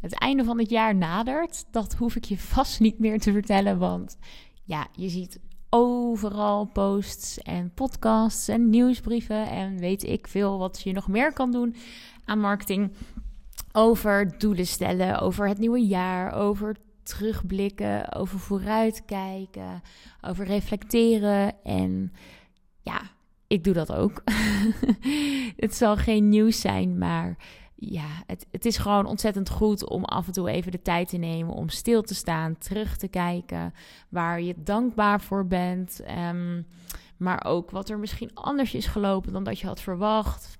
Het einde van het jaar nadert. Dat hoef ik je vast niet meer te vertellen, want ja, je ziet overal posts en podcasts en nieuwsbrieven en weet ik veel wat je nog meer kan doen aan marketing. Over doelen stellen, over het nieuwe jaar, over terugblikken, over vooruitkijken, over reflecteren. En ja, ik doe dat ook. het zal geen nieuws zijn, maar ja, het, het is gewoon ontzettend goed om af en toe even de tijd te nemen om stil te staan, terug te kijken waar je dankbaar voor bent. Um, maar ook wat er misschien anders is gelopen dan dat je had verwacht.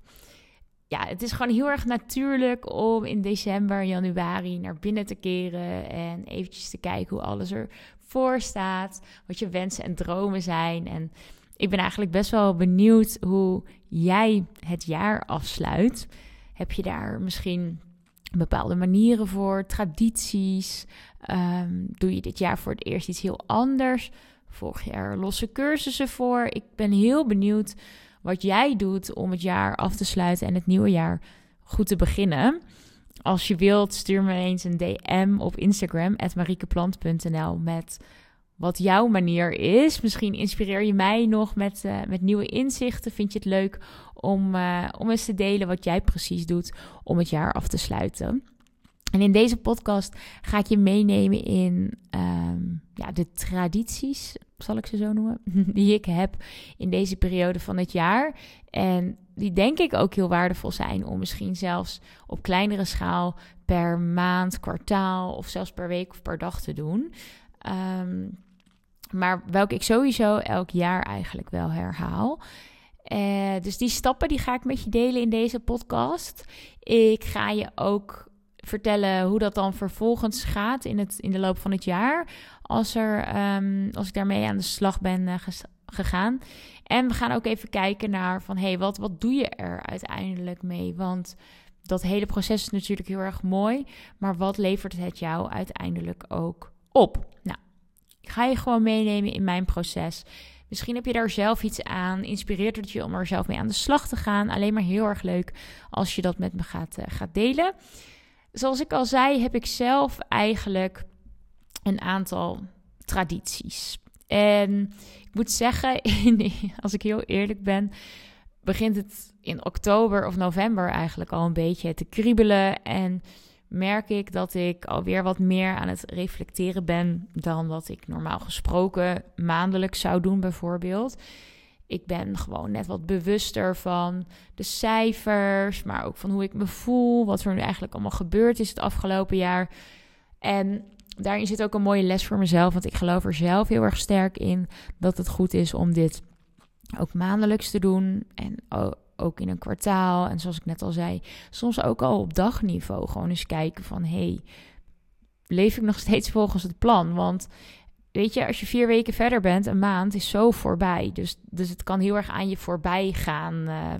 Ja, het is gewoon heel erg natuurlijk om in december, januari naar binnen te keren en eventjes te kijken hoe alles ervoor staat, wat je wensen en dromen zijn. En ik ben eigenlijk best wel benieuwd hoe jij het jaar afsluit. Heb je daar misschien bepaalde manieren voor, tradities? Um, doe je dit jaar voor het eerst iets heel anders? Volg je losse cursussen voor? Ik ben heel benieuwd wat jij doet om het jaar af te sluiten en het nieuwe jaar goed te beginnen. Als je wilt, stuur me eens een DM op Instagram, mariekeplant.nl, met wat jouw manier is. Misschien inspireer je mij nog met, uh, met nieuwe inzichten. Vind je het leuk om, uh, om eens te delen wat jij precies doet om het jaar af te sluiten? En in deze podcast ga ik je meenemen in um, ja, de tradities, zal ik ze zo noemen, die ik heb in deze periode van het jaar. En die denk ik ook heel waardevol zijn om misschien zelfs op kleinere schaal per maand, kwartaal of zelfs per week of per dag te doen. Um, maar welke ik sowieso elk jaar eigenlijk wel herhaal. Uh, dus die stappen die ga ik met je delen in deze podcast. Ik ga je ook vertellen hoe dat dan vervolgens gaat in, het, in de loop van het jaar. Als, er, um, als ik daarmee aan de slag ben uh, gegaan. En we gaan ook even kijken naar van... hé, hey, wat, wat doe je er uiteindelijk mee? Want dat hele proces is natuurlijk heel erg mooi. Maar wat levert het jou uiteindelijk ook op? Nou, ga je gewoon meenemen in mijn proces. Misschien heb je daar zelf iets aan. Inspireert het je om er zelf mee aan de slag te gaan. Alleen maar heel erg leuk als je dat met me gaat, uh, gaat delen. Zoals ik al zei, heb ik zelf eigenlijk een aantal tradities. En ik moet zeggen, als ik heel eerlijk ben, begint het in oktober of november eigenlijk al een beetje te kriebelen. En merk ik dat ik alweer wat meer aan het reflecteren ben dan wat ik normaal gesproken maandelijks zou doen, bijvoorbeeld. Ik ben gewoon net wat bewuster van de cijfers, maar ook van hoe ik me voel, wat er nu eigenlijk allemaal gebeurd is het afgelopen jaar. En daarin zit ook een mooie les voor mezelf, want ik geloof er zelf heel erg sterk in dat het goed is om dit ook maandelijks te doen. En ook in een kwartaal. En zoals ik net al zei, soms ook al op dagniveau. Gewoon eens kijken van, hey, leef ik nog steeds volgens het plan? Want weet je, als je vier weken verder bent, een maand is zo voorbij. Dus, dus het kan heel erg aan je voorbij gaan uh,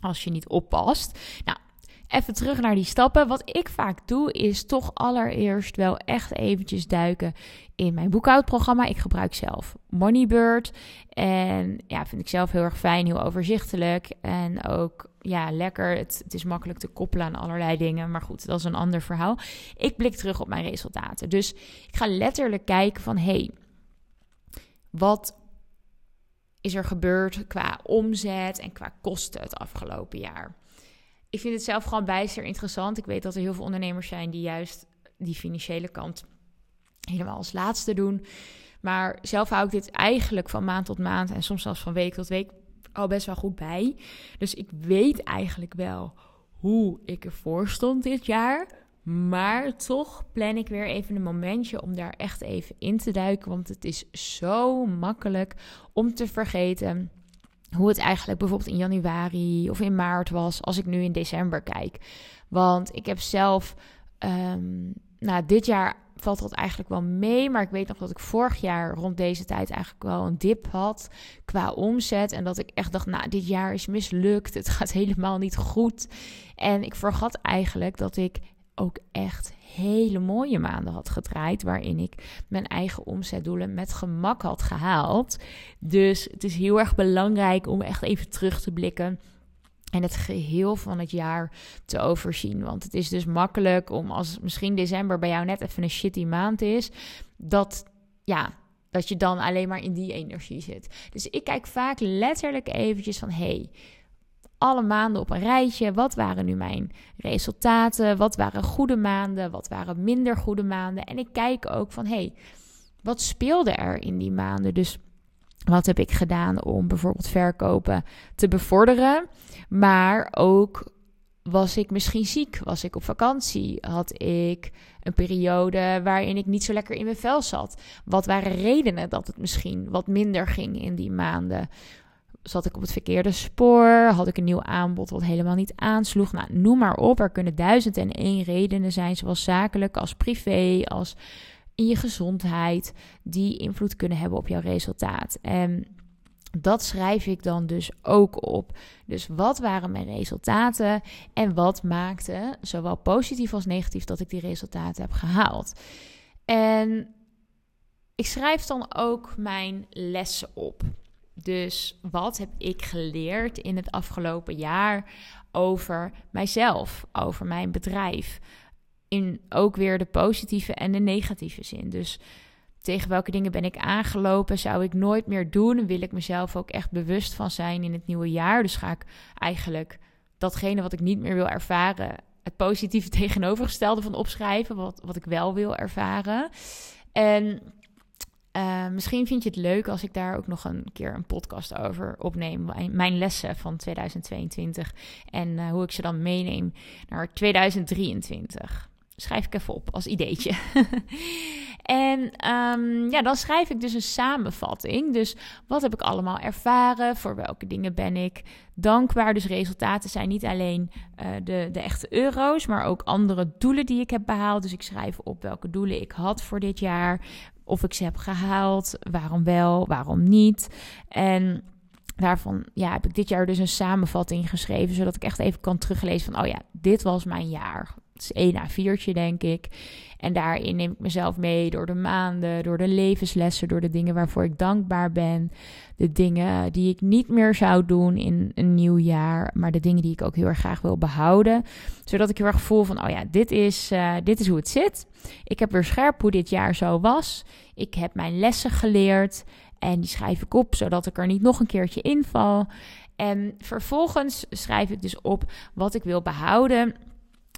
als je niet oppast. Nou, even terug naar die stappen. Wat ik vaak doe, is toch allereerst wel echt eventjes duiken in mijn boekhoudprogramma. Ik gebruik zelf Moneybird. En ja, vind ik zelf heel erg fijn, heel overzichtelijk. En ook ja, lekker. Het, het, is makkelijk te koppelen aan allerlei dingen. Maar goed, dat is een ander verhaal. Ik blik terug op mijn resultaten. Dus ik ga letterlijk kijken van... hey, wat is er gebeurd qua omzet en qua kosten het afgelopen jaar? Ik vind het zelf gewoon bijster interessant. Ik weet dat er heel veel ondernemers zijn die juist die financiële kant helemaal als laatste doen. Maar zelf hou ik dit eigenlijk van maand tot maand en soms zelfs van week tot week al best wel goed bij. Dus ik weet eigenlijk wel hoe ik ervoor stond dit jaar. Maar toch plan ik weer even een momentje om daar echt even in te duiken. Want het is zo makkelijk om te vergeten hoe het eigenlijk bijvoorbeeld in januari of in maart was, als ik nu in december kijk. Want ik heb zelf, um, nou, dit jaar valt dat eigenlijk wel mee. Maar ik weet nog dat ik vorig jaar rond deze tijd eigenlijk wel een dip had qua omzet. En dat ik echt dacht, nou, dit jaar is mislukt. Het gaat helemaal niet goed. En ik vergat eigenlijk dat ik ook echt hele mooie maanden had gedraaid. Waarin ik mijn eigen omzetdoelen met gemak had gehaald. Dus het is heel erg belangrijk om echt even terug te blikken. en het geheel van het jaar te overzien. Want het is dus makkelijk om als misschien december bij jou net even een shitty maand is, dat ja, dat je dan alleen maar in die energie zit. Dus ik kijk vaak letterlijk eventjes van hey, alle maanden op een rijtje. Wat waren nu mijn resultaten? Wat waren goede maanden? Wat waren minder goede maanden? En ik kijk ook van hey, wat speelde er in die maanden? Dus wat heb ik gedaan om bijvoorbeeld verkopen te bevorderen? Maar ook was ik misschien ziek? Was ik op vakantie? Had ik een periode waarin ik niet zo lekker in mijn vel zat? Wat waren redenen dat het misschien wat minder ging in die maanden? Zat ik op het verkeerde spoor? Had ik een nieuw aanbod wat helemaal niet aansloeg? Nou, noem maar op. Er kunnen duizend en één redenen zijn, zowel zakelijk als privé, als in je gezondheid, die invloed kunnen hebben op jouw resultaat. En dat schrijf ik dan dus ook op. Dus wat waren mijn resultaten en wat maakte, zowel positief als negatief, dat ik die resultaten heb gehaald? En ik schrijf dan ook mijn lessen op. Dus wat heb ik geleerd in het afgelopen jaar over mijzelf, over mijn bedrijf? In ook weer de positieve en de negatieve zin. Dus tegen welke dingen ben ik aangelopen? Zou ik nooit meer doen? Wil ik mezelf ook echt bewust van zijn in het nieuwe jaar? Dus ga ik eigenlijk datgene wat ik niet meer wil ervaren, het positieve tegenovergestelde van opschrijven, wat, wat ik wel wil ervaren. En uh, misschien vind je het leuk als ik daar ook nog een keer een podcast over opneem. Mijn lessen van 2022 en uh, hoe ik ze dan meeneem naar 2023 schrijf ik even op als ideetje. en um, ja, dan schrijf ik dus een samenvatting. Dus wat heb ik allemaal ervaren? Voor welke dingen ben ik dankbaar? Dus resultaten zijn niet alleen uh, de, de echte euro's, maar ook andere doelen die ik heb behaald. Dus ik schrijf op welke doelen ik had voor dit jaar. Of ik ze heb gehaald. Waarom wel, waarom niet? En daarvan ja, heb ik dit jaar dus een samenvatting geschreven, zodat ik echt even kan teruglezen van, oh ja, dit was mijn jaar. Het is één a viertje, denk ik. En daarin neem ik mezelf mee door de maanden, door de levenslessen, door de dingen waarvoor ik dankbaar ben. De dingen die ik niet meer zou doen in een nieuw jaar, maar de dingen die ik ook heel erg graag wil behouden. Zodat ik heel erg voel van, oh ja, dit is, uh, dit is hoe het zit. Ik heb weer scherp hoe dit jaar zo was. Ik heb mijn lessen geleerd. En die schrijf ik op, zodat ik er niet nog een keertje inval. En vervolgens schrijf ik dus op wat ik wil behouden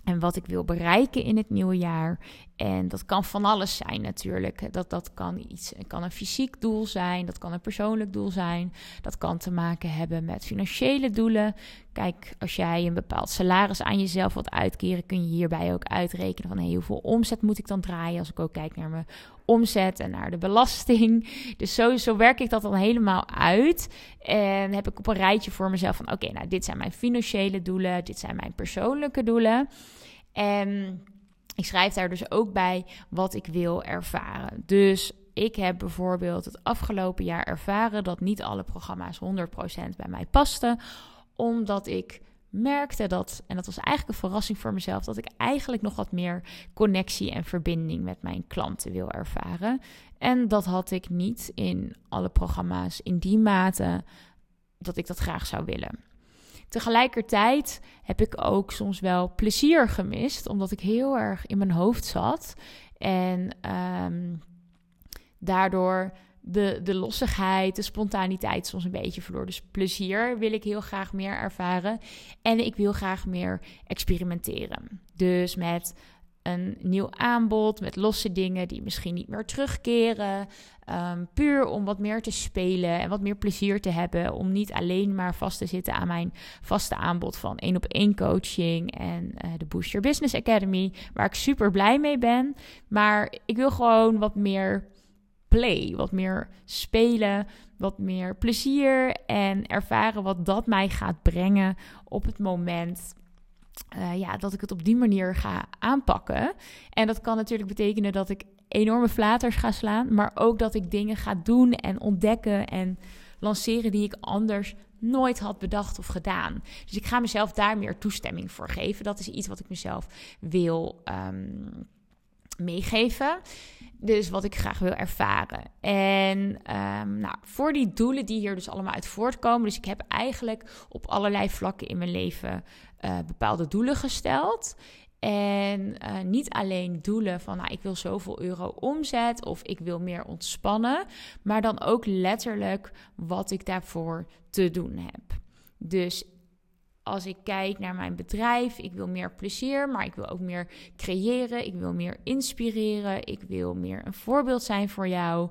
en wat ik wil bereiken in het nieuwe jaar. En dat kan van alles zijn natuurlijk. Dat, dat kan, iets, kan een fysiek doel zijn, dat kan een persoonlijk doel zijn. Dat kan te maken hebben met financiële doelen. Kijk, als jij een bepaald salaris aan jezelf wilt uitkeren, kun je hierbij ook uitrekenen van hey, hoeveel omzet moet ik dan draaien. Als ik ook kijk naar mijn omzet en naar de belasting. Dus zo, zo werk ik dat dan helemaal uit. En heb ik op een rijtje voor mezelf van oké, nou dit zijn mijn financiële doelen, dit zijn mijn persoonlijke doelen. En ik schrijf daar dus ook bij wat ik wil ervaren. Dus ik heb bijvoorbeeld het afgelopen jaar ervaren dat niet alle programma's 100% bij mij pasten, omdat ik merkte dat, en dat was eigenlijk een verrassing voor mezelf, dat ik eigenlijk nog wat meer connectie en verbinding met mijn klanten wil ervaren. En dat had ik niet in alle programma's in die mate dat ik dat graag zou willen. Tegelijkertijd heb ik ook soms wel plezier gemist, omdat ik heel erg in mijn hoofd zat. En um, daardoor de, de lossigheid, de spontaniteit soms een beetje verloor. Dus plezier wil ik heel graag meer ervaren. En ik wil graag meer experimenteren. Dus met een nieuw aanbod met losse dingen die misschien niet meer terugkeren. Um, puur om wat meer te spelen en wat meer plezier te hebben. Om niet alleen maar vast te zitten aan mijn vaste aanbod van één op één coaching en uh, de Boost Your Business Academy. Waar ik super blij mee ben. Maar ik wil gewoon wat meer play, wat meer spelen, wat meer plezier en ervaren wat dat mij gaat brengen op het moment uh, ja, dat ik het op die manier ga aanpakken. En dat kan natuurlijk betekenen dat ik enorme flaters ga slaan, maar ook dat ik dingen ga doen en ontdekken en lanceren die ik anders nooit had bedacht of gedaan. Dus ik ga mezelf daar meer toestemming voor geven. Dat is iets wat ik mezelf wil, um, meegeven. Dus wat ik graag wil ervaren. En ehm, nou, voor die doelen die hier dus allemaal uit voortkomen. Dus ik heb eigenlijk op allerlei vlakken in mijn leven uh, bepaalde doelen gesteld. En uh, niet alleen doelen van nou, ik wil zoveel euro omzet of ik wil meer ontspannen, maar dan ook letterlijk wat ik daarvoor te doen heb. Dus als ik kijk naar mijn bedrijf, ik wil meer plezier, maar ik wil ook meer creëren, ik wil meer inspireren, ik wil meer een voorbeeld zijn voor jou.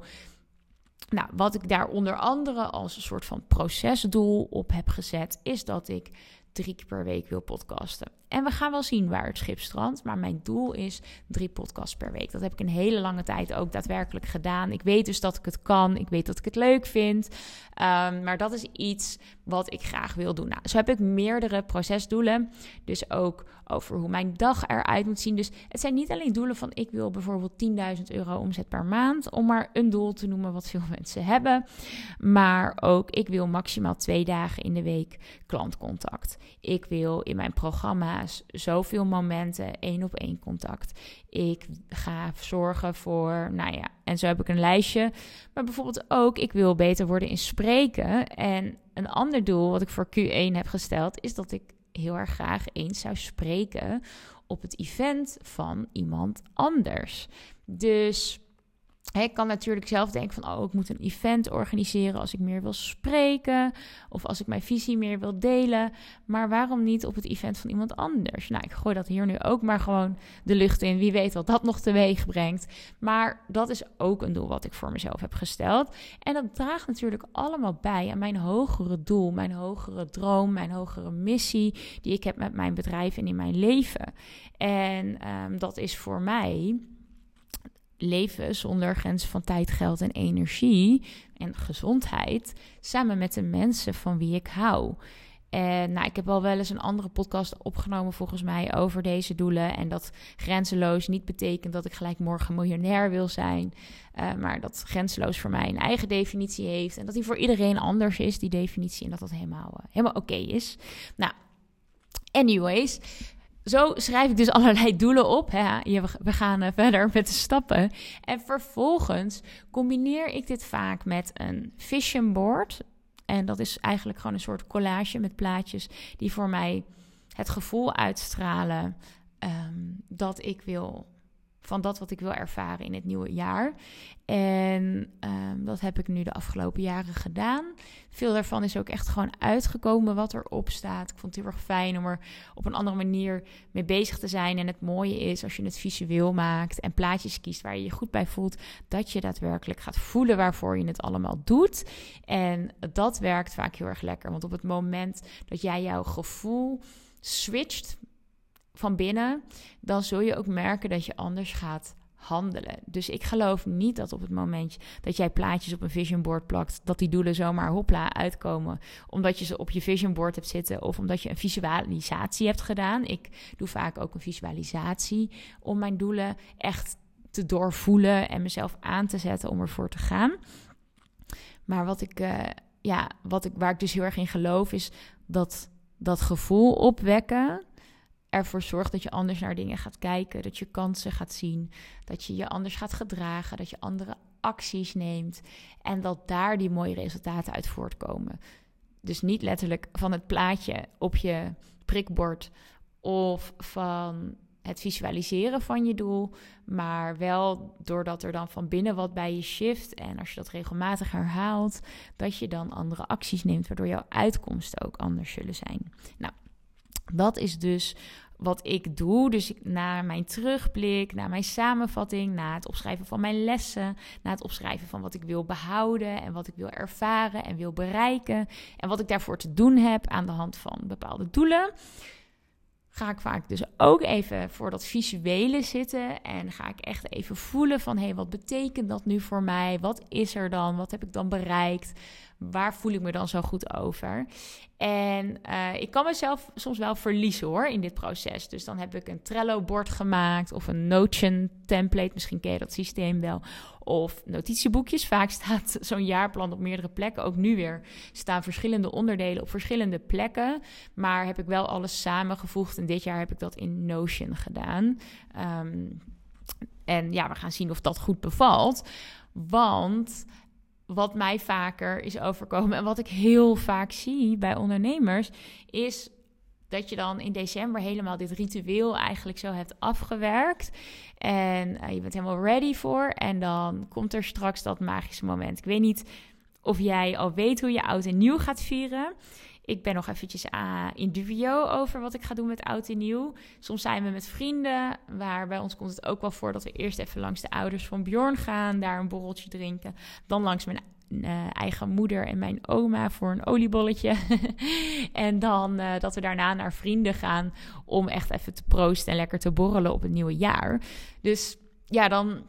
Nou, wat ik daar onder andere als een soort van procesdoel op heb gezet, is dat ik drie keer per week wil podcasten. En we gaan wel zien waar het schip strandt. Maar mijn doel is drie podcasts per week. Dat heb ik een hele lange tijd ook daadwerkelijk gedaan. Ik weet dus dat ik het kan. Ik weet dat ik het leuk vind. Ehm, maar dat is iets wat ik graag wil doen. Nou, zo heb ik meerdere procesdoelen. Dus ook over hoe mijn dag eruit moet zien. Dus het zijn niet alleen doelen van ik wil bijvoorbeeld 10.000 euro omzet per maand. Om maar een doel te noemen wat veel mensen hebben. Maar ook ik wil maximaal twee dagen in de week klantcontact. Ik wil in mijn zoveel momenten één op één contact. Ik ga zorgen voor, nou ja, en zo heb ik een lijstje. Maar bijvoorbeeld ook, ik wil beter worden in spreken. En een ander doel wat ik voor Q1 heb gesteld, is dat ik heel erg graag eens zou spreken op het event van iemand anders. Dus ik kan natuurlijk zelf denken van, oh, ik moet een event organiseren als ik meer wil spreken of als ik mijn visie meer wil delen. Maar waarom niet op het event van iemand anders? Nou, ik gooi dat hier nu ook maar gewoon de lucht in. Wie weet wat dat nog teweeg brengt. Maar dat is ook een doel wat ik voor mezelf heb gesteld. En dat draagt natuurlijk allemaal bij aan mijn hogere doel, mijn hogere droom, mijn hogere missie die ik heb met mijn bedrijf en in mijn leven. En um, dat is voor mij leven zonder grenzen van tijd, geld en energie en gezondheid samen met de mensen van wie ik hou. En nou, ik heb al wel eens een andere podcast opgenomen volgens mij over deze doelen. En dat grenzeloos niet betekent dat ik gelijk morgen miljonair wil zijn. Uh, maar dat grenzeloos voor mij een eigen definitie heeft. En dat die voor iedereen anders is, die definitie. En dat dat helemaal, uh, helemaal oké is. Nou, anyways zo schrijf ik dus allerlei doelen op. Hè. We gaan eh, verder met de stappen. En vervolgens combineer ik dit vaak met een vision board. En dat is eigenlijk gewoon een soort collage met plaatjes die voor mij het gevoel uitstralen um, dat ik wil van dat wat ik wil ervaren in het nieuwe jaar. En um, dat heb ik nu de afgelopen jaren gedaan. Veel daarvan is ook echt gewoon uitgekomen wat erop staat. Ik vond het heel erg fijn om er op een andere manier mee bezig te zijn. En het mooie is als je het visueel maakt en plaatjes kiest waar je je goed bij voelt, dat je daadwerkelijk gaat voelen waarvoor je het allemaal doet. En dat werkt vaak heel erg lekker. Want op het moment dat jij jouw gevoel switcht van binnen, dan zul je ook merken dat je anders gaat handelen. Dus ik geloof niet dat op het moment dat jij plaatjes op een vision board plakt, dat die doelen zomaar hopla uitkomen, omdat je ze op je vision board hebt zitten of omdat je een visualisatie hebt gedaan. Ik doe vaak ook een visualisatie om mijn doelen echt te doorvoelen en mezelf aan te zetten om ervoor te gaan. Maar wat ik, uh, ja, wat ik, waar ik dus heel erg in geloof, is dat dat gevoel opwekken ervoor zorgt dat je anders naar dingen gaat kijken, dat je kansen gaat zien, dat je je anders gaat gedragen, dat je andere acties neemt en dat daar die mooie resultaten uit voortkomen. Dus niet letterlijk van het plaatje op je prikbord of van het visualiseren van je doel, maar wel doordat er dan van binnen wat bij je shift en als je dat regelmatig herhaalt, dat je dan andere acties neemt, waardoor jouw uitkomsten ook anders zullen zijn. Nou, dat is dus wat ik doe. Dus na mijn terugblik, na mijn samenvatting, na het opschrijven van mijn lessen, na het opschrijven van wat ik wil behouden en wat ik wil ervaren en wil bereiken en wat ik daarvoor te doen heb aan de hand van bepaalde doelen. Ga ik vaak dus ook even voor dat visuele zitten en ga ik echt even voelen van hé, hey, wat betekent dat nu voor mij? Wat is er dan? Wat heb ik dan bereikt? Waar voel ik me dan zo goed over? En uh, ik kan mezelf soms wel verliezen hoor in dit proces. Dus dan heb ik een Trello-bord gemaakt of een Notion-template. Misschien ken je dat systeem wel. Of notitieboekjes. Vaak staat zo'n jaarplan op meerdere plekken. Ook nu weer staan verschillende onderdelen op verschillende plekken. Maar heb ik wel alles samengevoegd. En dit jaar heb ik dat in Notion gedaan. Um, En ja, we gaan zien of dat goed bevalt. Want wat mij vaker is overkomen en wat ik heel vaak zie bij ondernemers, is dat je dan in december helemaal dit ritueel eigenlijk zo hebt afgewerkt. En uh, je bent helemaal ready voor. En dan komt er straks dat magische moment. Ik weet niet of jij al weet hoe je oud en nieuw gaat vieren. Ik ben nog eventjes uh, in dubio over wat ik ga doen met oud en nieuw. Soms zijn we met vrienden, waar bij ons komt het ook wel voor dat we eerst even langs de ouders van Bjorn gaan, daar een borreltje drinken. Dan langs mijn uh, eigen moeder en mijn oma voor een oliebolletje. en dan uh, dat we daarna naar vrienden gaan om echt even te proosten en lekker te borrelen op het nieuwe jaar. Dus ja, dan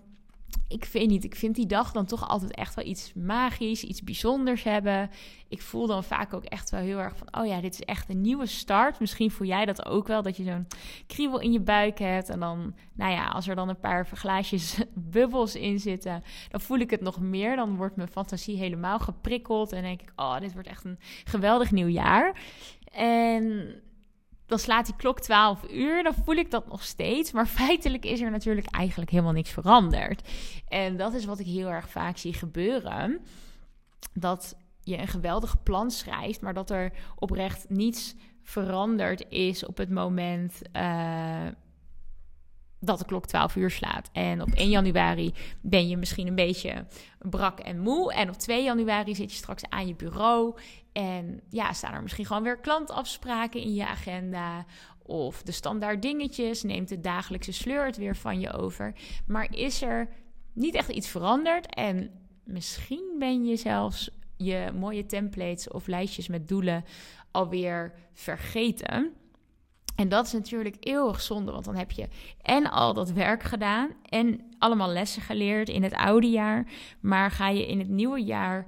ik weet niet, ik vind die dag dan toch altijd echt wel iets magisch, iets bijzonders hebben. Ik voel dan vaak ook echt wel heel erg van, oh ja, dit is echt een nieuwe start. Misschien voel jij dat ook wel, dat je zo'n kriebel in je buik hebt. En dan, nou ja, als er dan een paar glaasjes bubbels in zitten, dan voel ik het nog meer. Dan wordt mijn fantasie helemaal geprikkeld en denk ik, oh, dit wordt echt een geweldig nieuw jaar. En dan slaat die klok 12 uur, dan voel ik dat nog steeds. Maar feitelijk is er natuurlijk eigenlijk helemaal niks veranderd. En dat is wat ik heel erg vaak zie gebeuren. Dat je een geweldig plan schrijft, maar dat er oprecht niets veranderd is op het moment. Uh, dat de klok 12 uur slaat. En op 1 januari ben je misschien een beetje brak en moe. En op 2 januari zit je straks aan je bureau. En ja, staan er misschien gewoon weer klantafspraken in je agenda. Of de standaard dingetjes. Neemt de dagelijkse sleur het weer van je over. Maar is er niet echt iets veranderd? En misschien ben je zelfs je mooie templates of lijstjes met doelen alweer vergeten. En dat is natuurlijk eeuwig zonde, want dan heb je en al dat werk gedaan en allemaal lessen geleerd in het oude jaar. Maar ga je in het nieuwe jaar,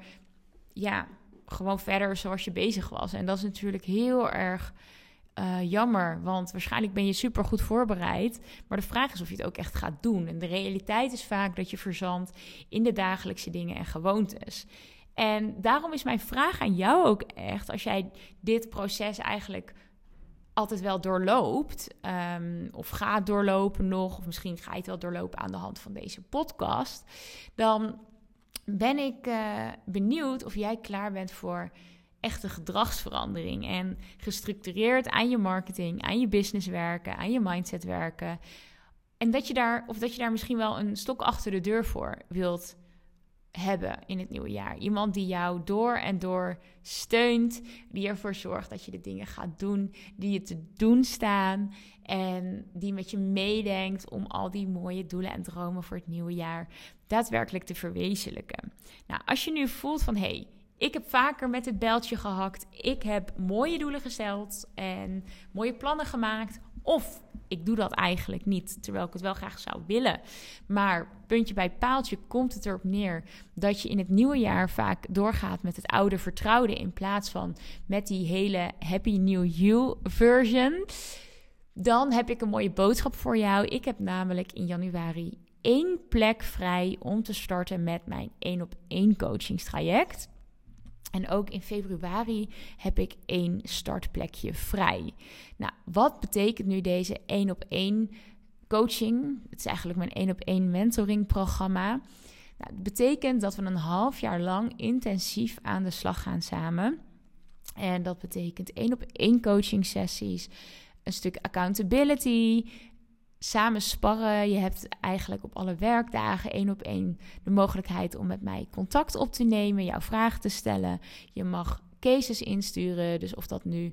ja, gewoon verder zoals je bezig was. En dat is natuurlijk heel erg uh, jammer, want waarschijnlijk ben je super goed voorbereid. Maar de vraag is of je het ook echt gaat doen. En de realiteit is vaak dat je verzandt in de dagelijkse dingen en gewoontes. En daarom is mijn vraag aan jou ook echt, als jij dit proces eigenlijk altijd wel doorloopt, um, of gaat doorlopen nog, of misschien ga je het wel doorlopen aan de hand van deze podcast, dan ben ik uh, benieuwd of jij klaar bent voor echte gedragsverandering en gestructureerd aan je marketing, aan je business werken, aan je mindset werken. En dat je daar, of dat je daar misschien wel een stok achter de deur voor wilt hebben in het nieuwe jaar. Iemand die jou door en door steunt, die ervoor zorgt dat je de dingen gaat doen die je te doen staan en die met je meedenkt om al die mooie doelen en dromen voor het nieuwe jaar daadwerkelijk te verwezenlijken. Nou, als je nu voelt van hé, hey, ik heb vaker met het beltje gehakt. Ik heb mooie doelen gesteld en mooie plannen gemaakt. Of ik doe dat eigenlijk niet, terwijl ik het wel graag zou willen. Maar puntje bij paaltje komt het erop neer dat je in het nieuwe jaar vaak doorgaat met het oude vertrouwde in plaats van met die hele Happy New You version. Dan heb ik een mooie boodschap voor jou. Ik heb namelijk in januari één plek vrij om te starten met mijn één op één coachingstraject. En ook in februari heb ik één startplekje vrij. Nou, wat betekent nu deze één op één coaching? Het is eigenlijk mijn één op één mentoring programma. Nou, het betekent dat we een half jaar lang intensief aan de slag gaan samen. En dat betekent één op één coaching sessies, een stuk accountability, samen sparren. Je hebt eigenlijk op alle werkdagen één op één de mogelijkheid om met mij contact op te nemen, jouw vragen te stellen. Je mag cases insturen. Dus of dat nu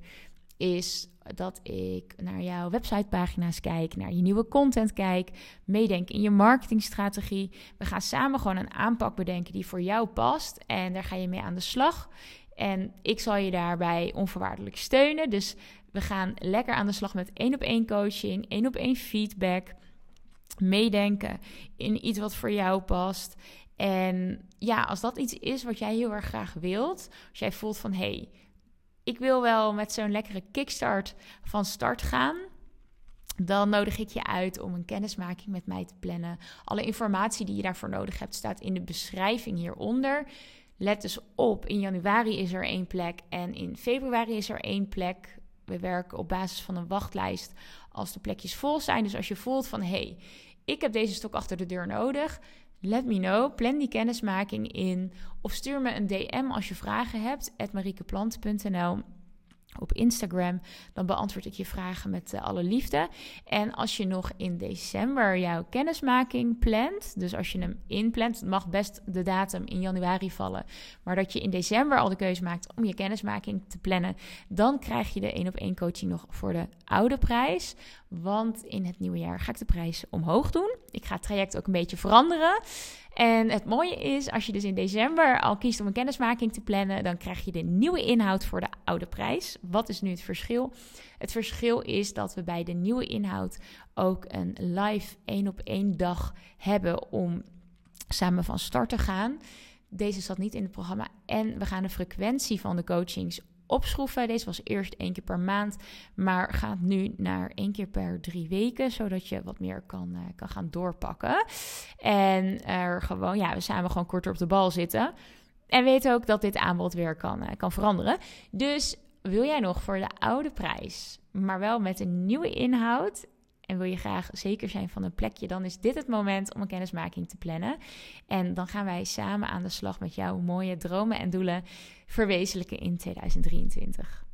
is dat ik naar jouw websitepagina's kijk, naar je nieuwe content kijk, meedenk in je marketingstrategie. We gaan samen gewoon een aanpak bedenken die voor jou past en daar ga je mee aan de slag. En ik zal je daarbij onvoorwaardelijk steunen. Dus we gaan lekker aan de slag met één op één coaching, één op één feedback, meedenken in iets wat voor jou past. En ja, als dat iets is wat jij heel erg graag wilt, als jij voelt van hé, hey, ik wil wel met zo'n lekkere kickstart van start gaan, dan nodig ik je uit om een kennismaking met mij te plannen. Alle informatie die je daarvoor nodig hebt staat in de beschrijving hieronder. Let dus op, in januari is er één plek en in februari is er één plek we werken op basis van een wachtlijst als de plekjes vol zijn. Dus als je voelt van hé, hey, ik heb deze stok achter de deur nodig. Let me know. Plan die kennismaking in. Of stuur me een DM als je vragen hebt. mariekeplant.nl op Instagram. Dan beantwoord ik je vragen met uh, alle liefde. En als je nog in december jouw kennismaking plant, dus als je hem inplant, het mag best de datum in januari vallen, maar dat je in december al de keuze maakt om je kennismaking te plannen, dan krijg je de 1 op 1 coaching nog voor de oude prijs. Want in het nieuwe jaar ga ik de prijs omhoog doen. Ik ga het traject ook een beetje veranderen. En het mooie is, als je dus in december al kiest om een kennismaking te plannen, dan krijg je de nieuwe inhoud voor de oude prijs. Wat is nu het verschil? Het verschil is dat we bij de nieuwe inhoud ook een live één op één dag hebben om samen van start te gaan. Deze zat niet in het programma. En we gaan de frequentie van de coachings opschroeven. Deze was eerst één keer per maand, maar gaat nu naar één keer per drie weken, zodat je wat meer kan, uh, kan gaan doorpakken. En er gewoon, ja, we samen gewoon korter op de bal zitten. En weten ook dat dit aanbod weer kan, uh, kan veranderen. Dus wil jij nog voor de oude prijs, maar wel met een nieuwe inhoud en wil je graag zeker zijn van een plekje, dan is dit het moment om een kennismaking te plannen. En dan gaan wij samen aan de slag met jouw mooie dromen en doelen verwezenlijken in 2023.